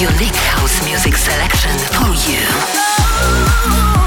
Unique house music selection for you.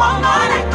one morning.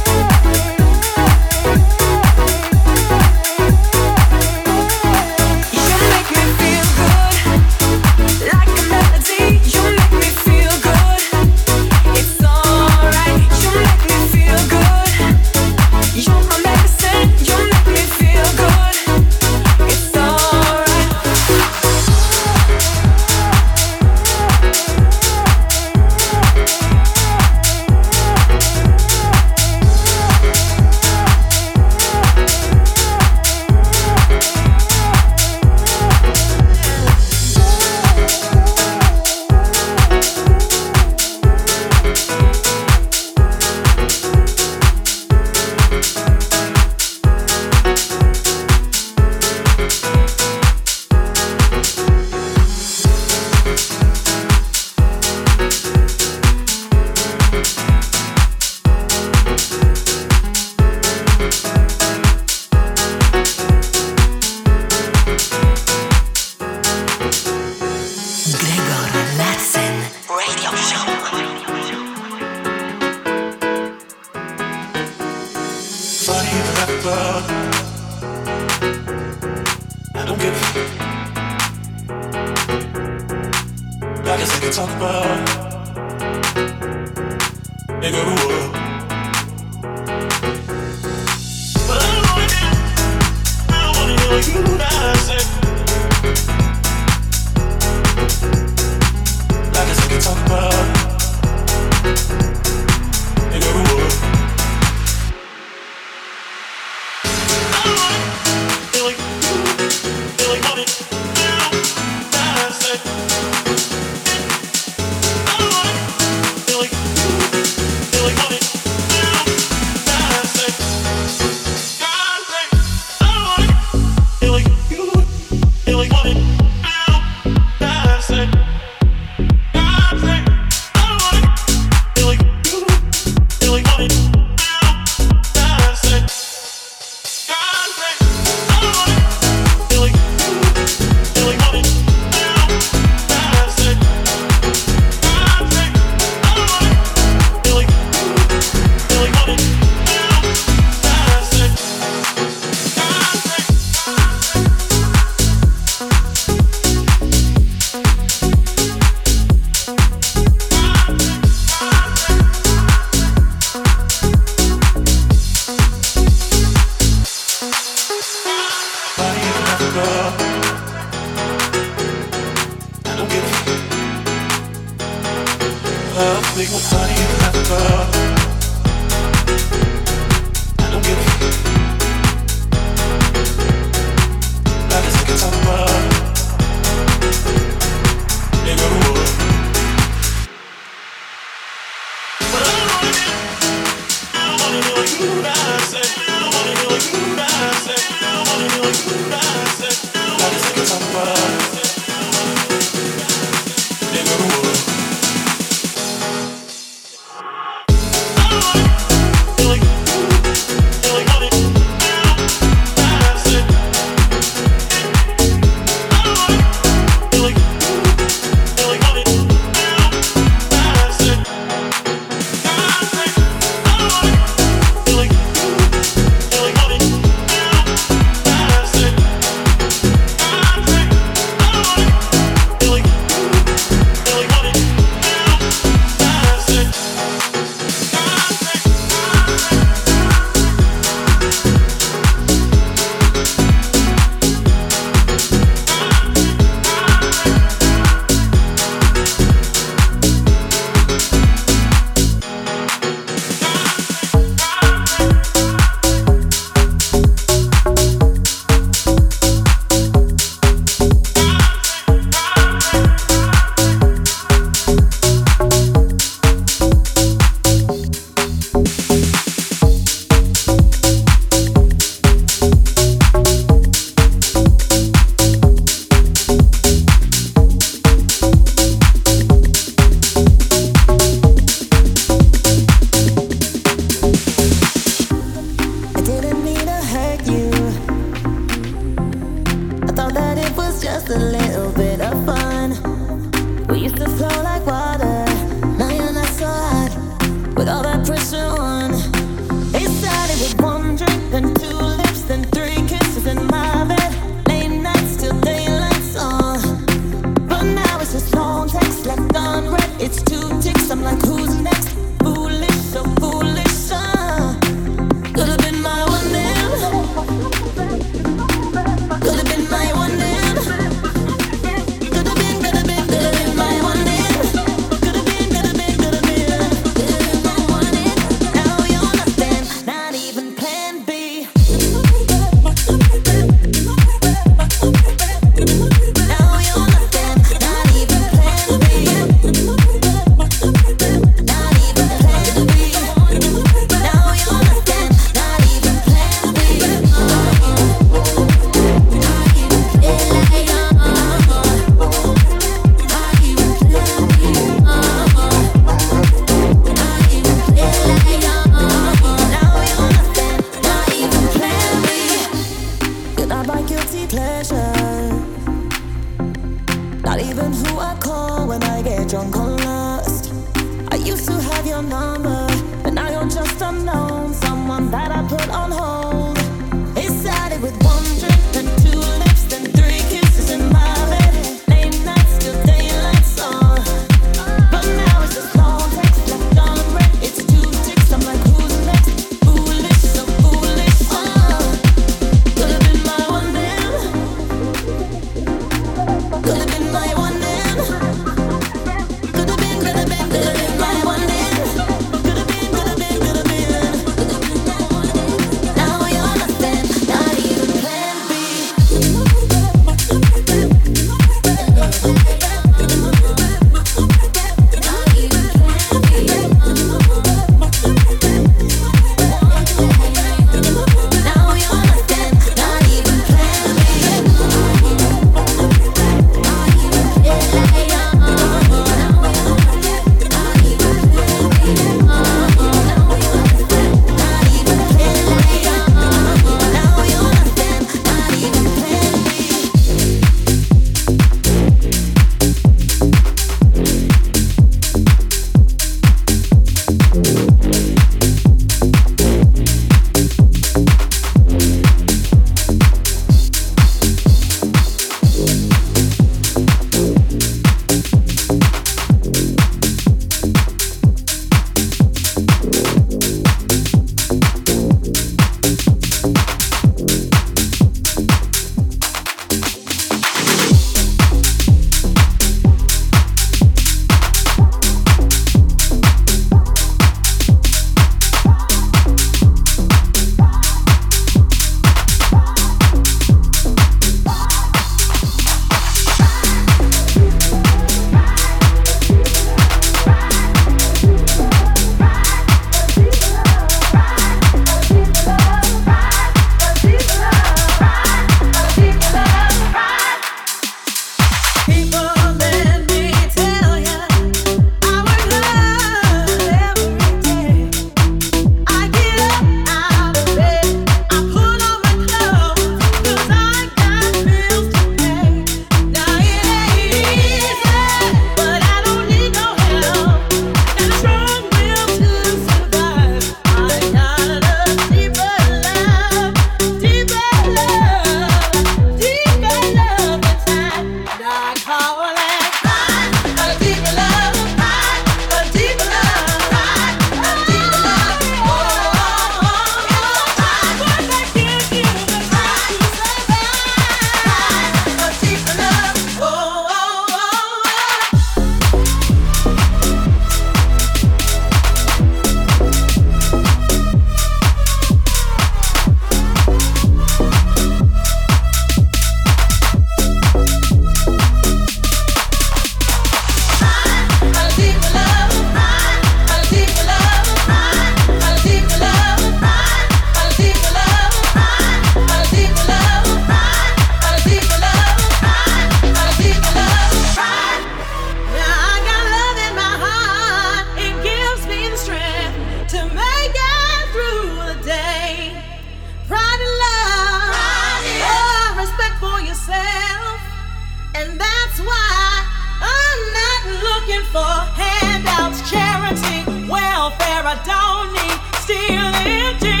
for handouts, charity, welfare. I don't need stealing.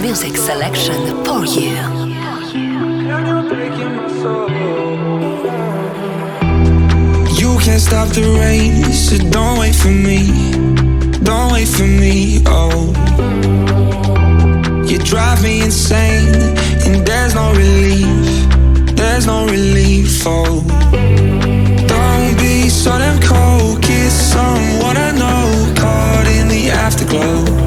music selection for you. You can't stop the rain, so don't wait for me. Don't wait for me, oh. You drive me insane, and there's no relief. There's no relief, oh. Don't be so damn cold, kiss someone I know, caught in the afterglow.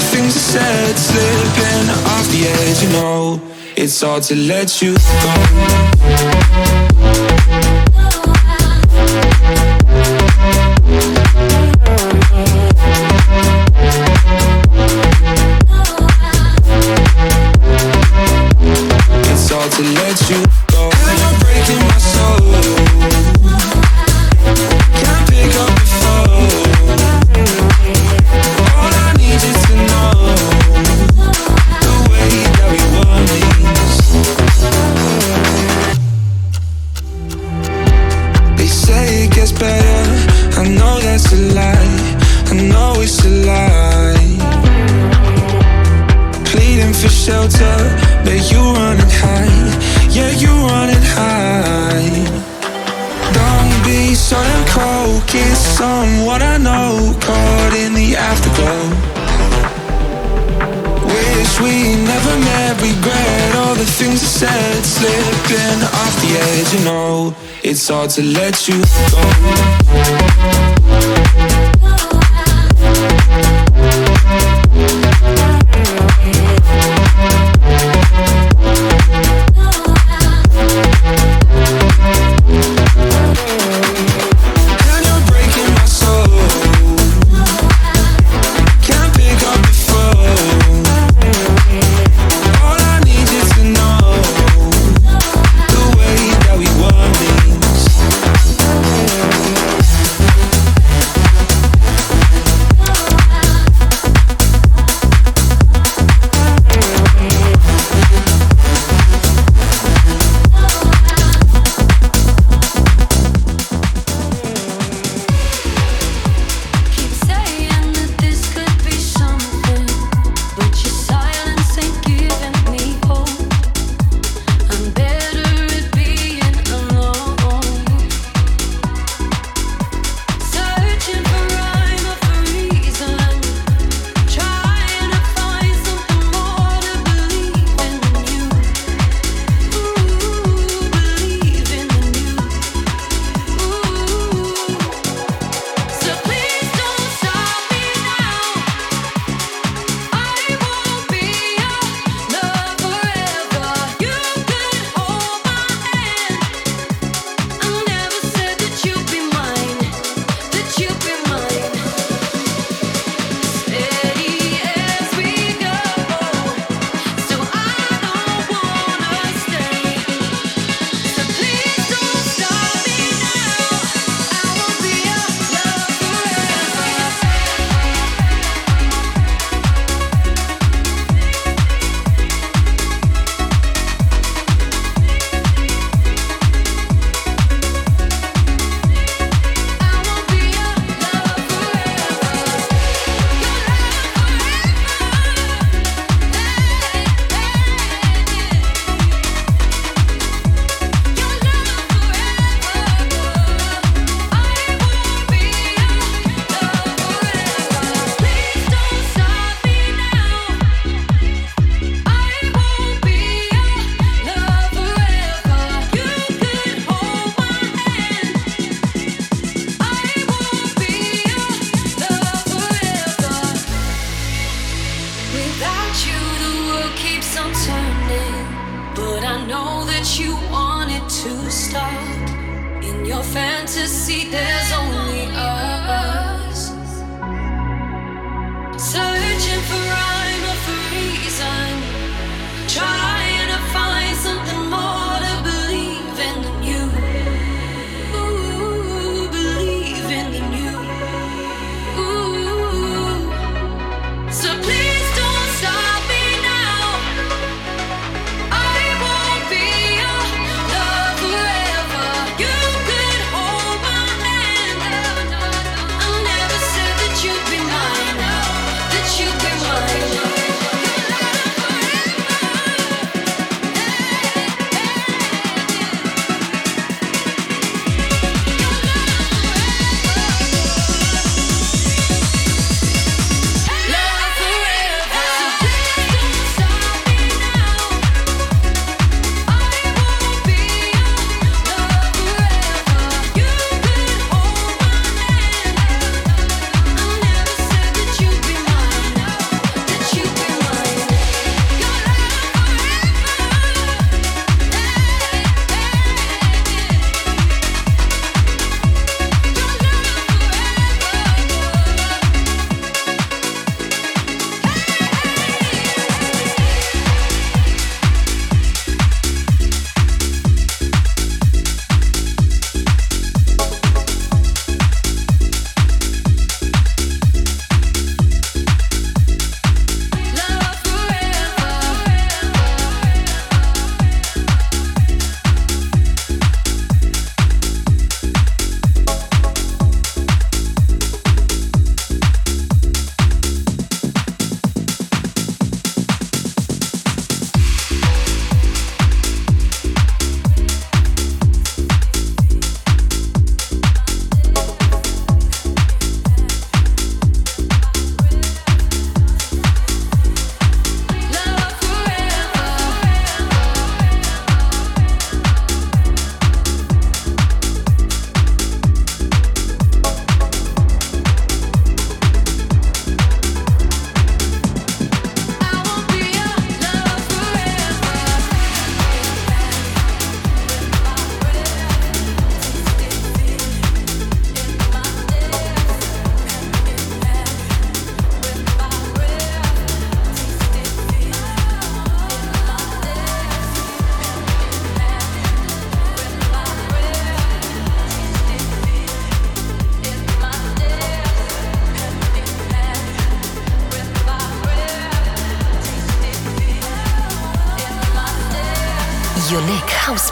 things are said Slipping off the edge, you know. It's hard to let you go. Hard to let you house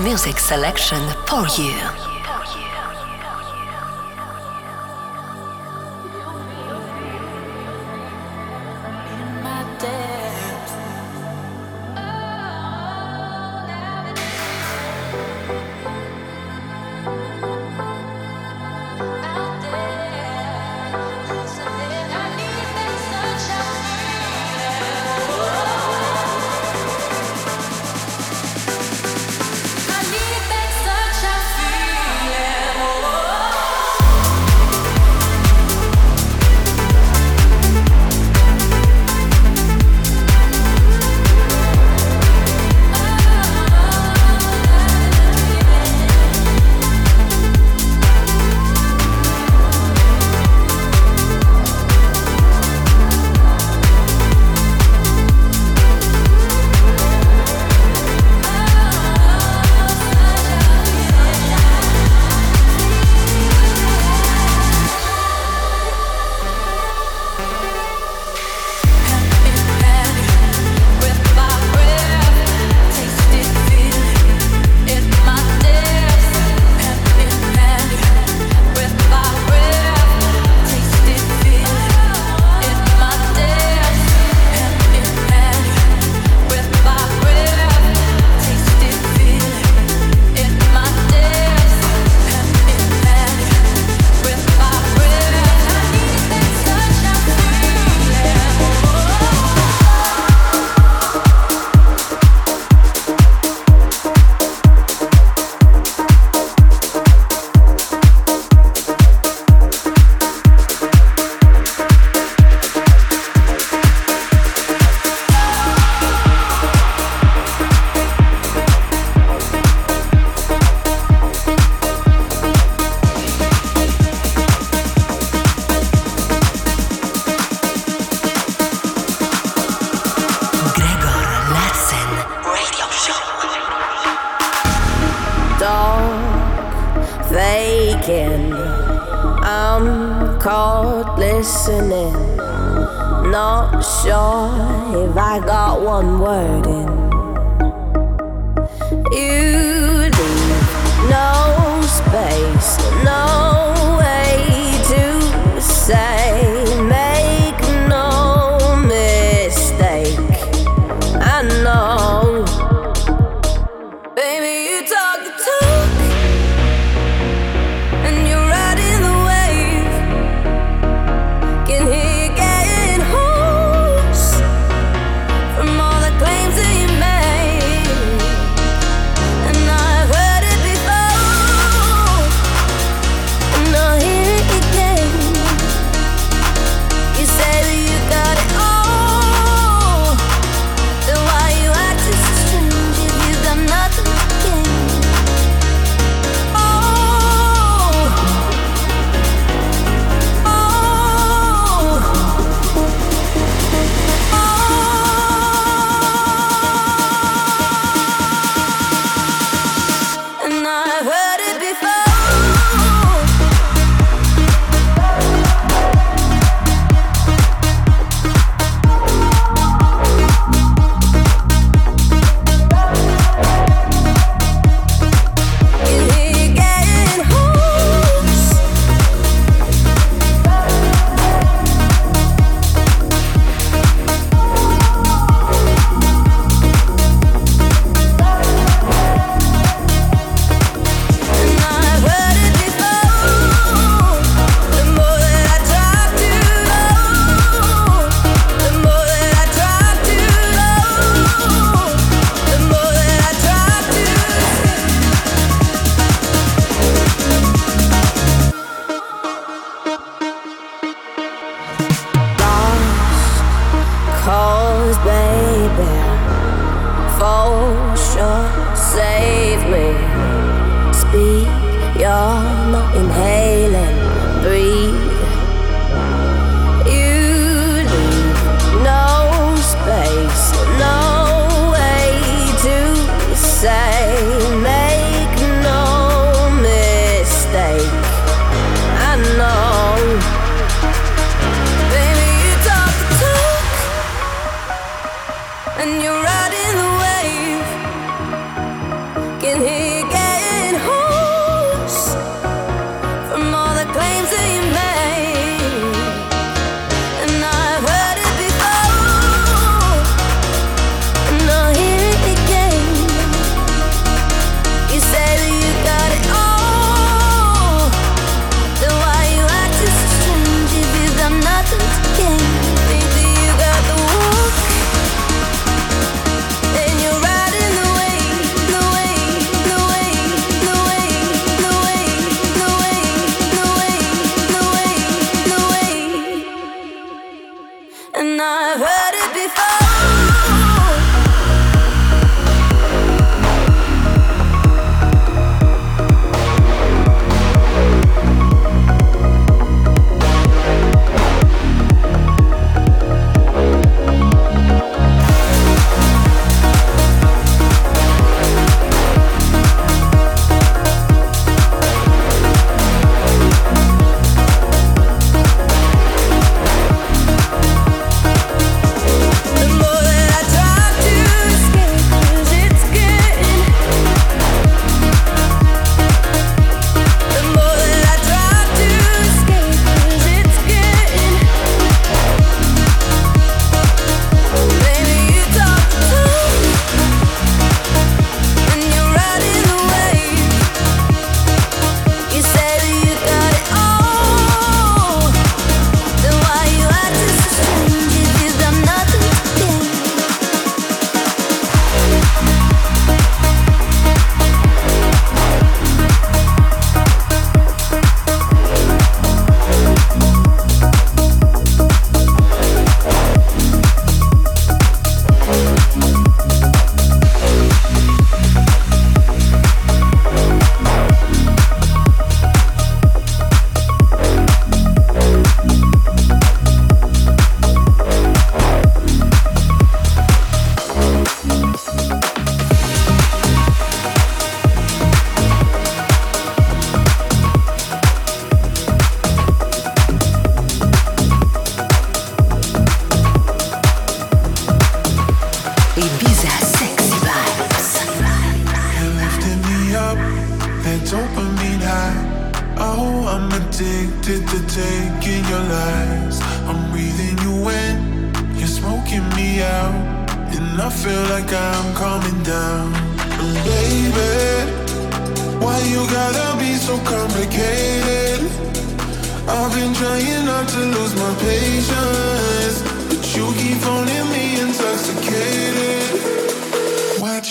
music selection for you. I'm caught listening, not sure if I got one word in. You leave no space, no.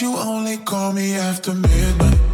You only call me after midnight?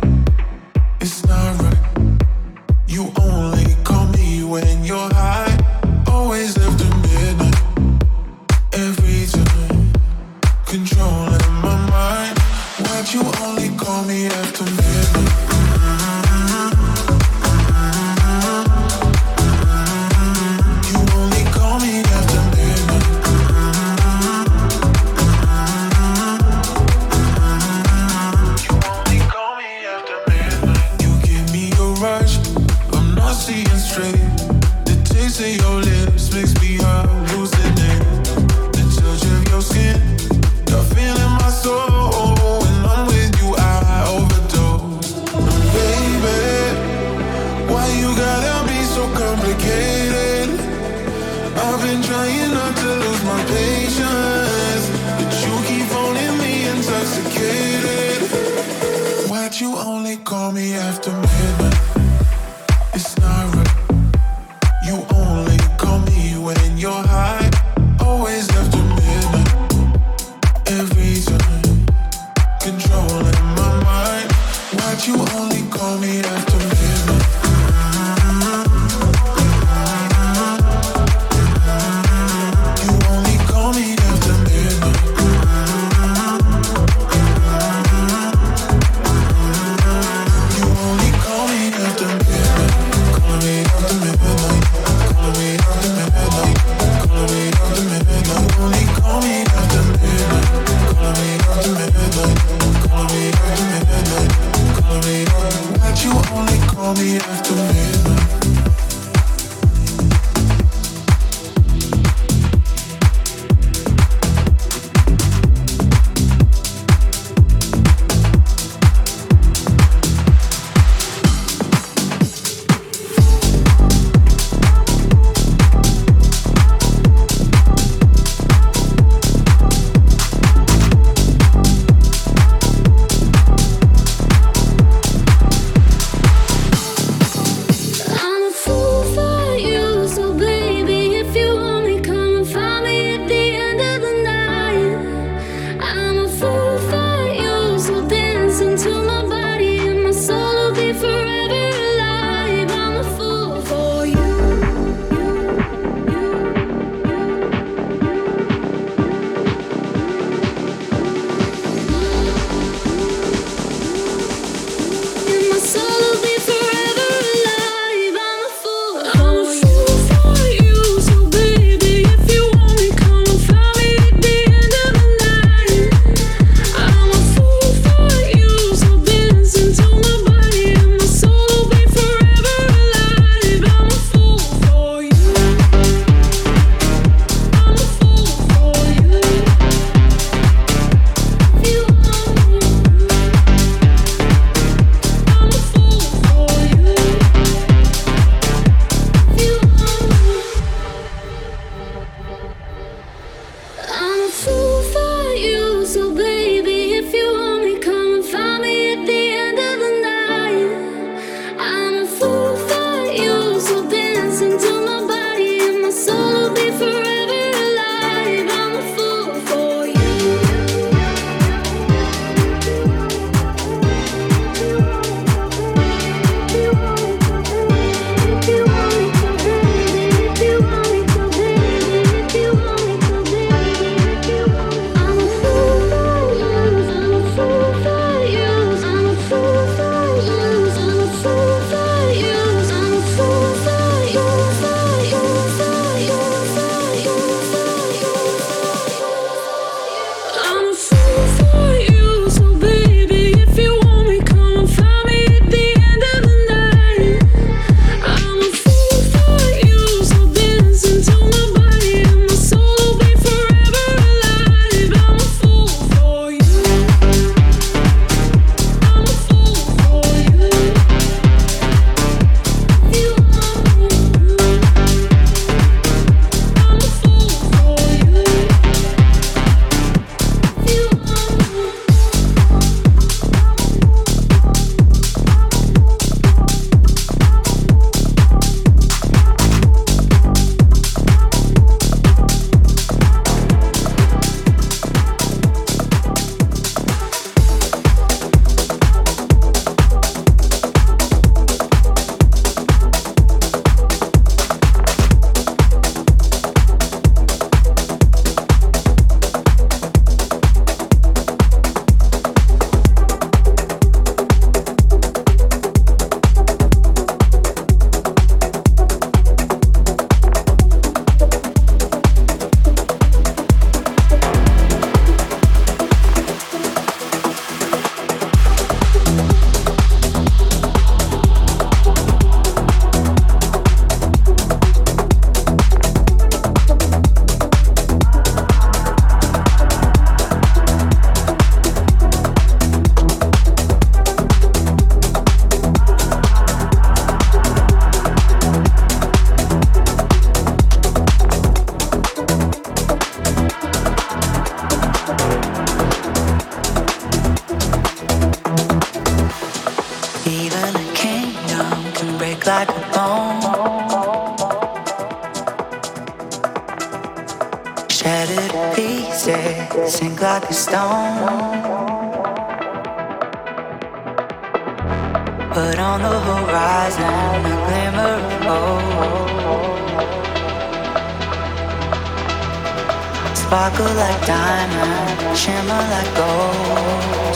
Sparkle like diamond, shimmer like gold.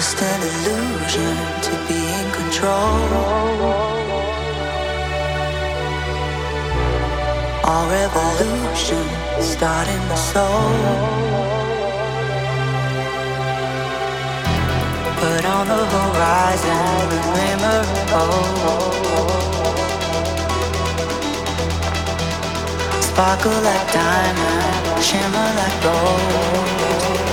just an illusion to be in control. Our revolution starting the soul. But on the horizon, the glimmer of hope. Sparkle like diamond, shimmer like gold.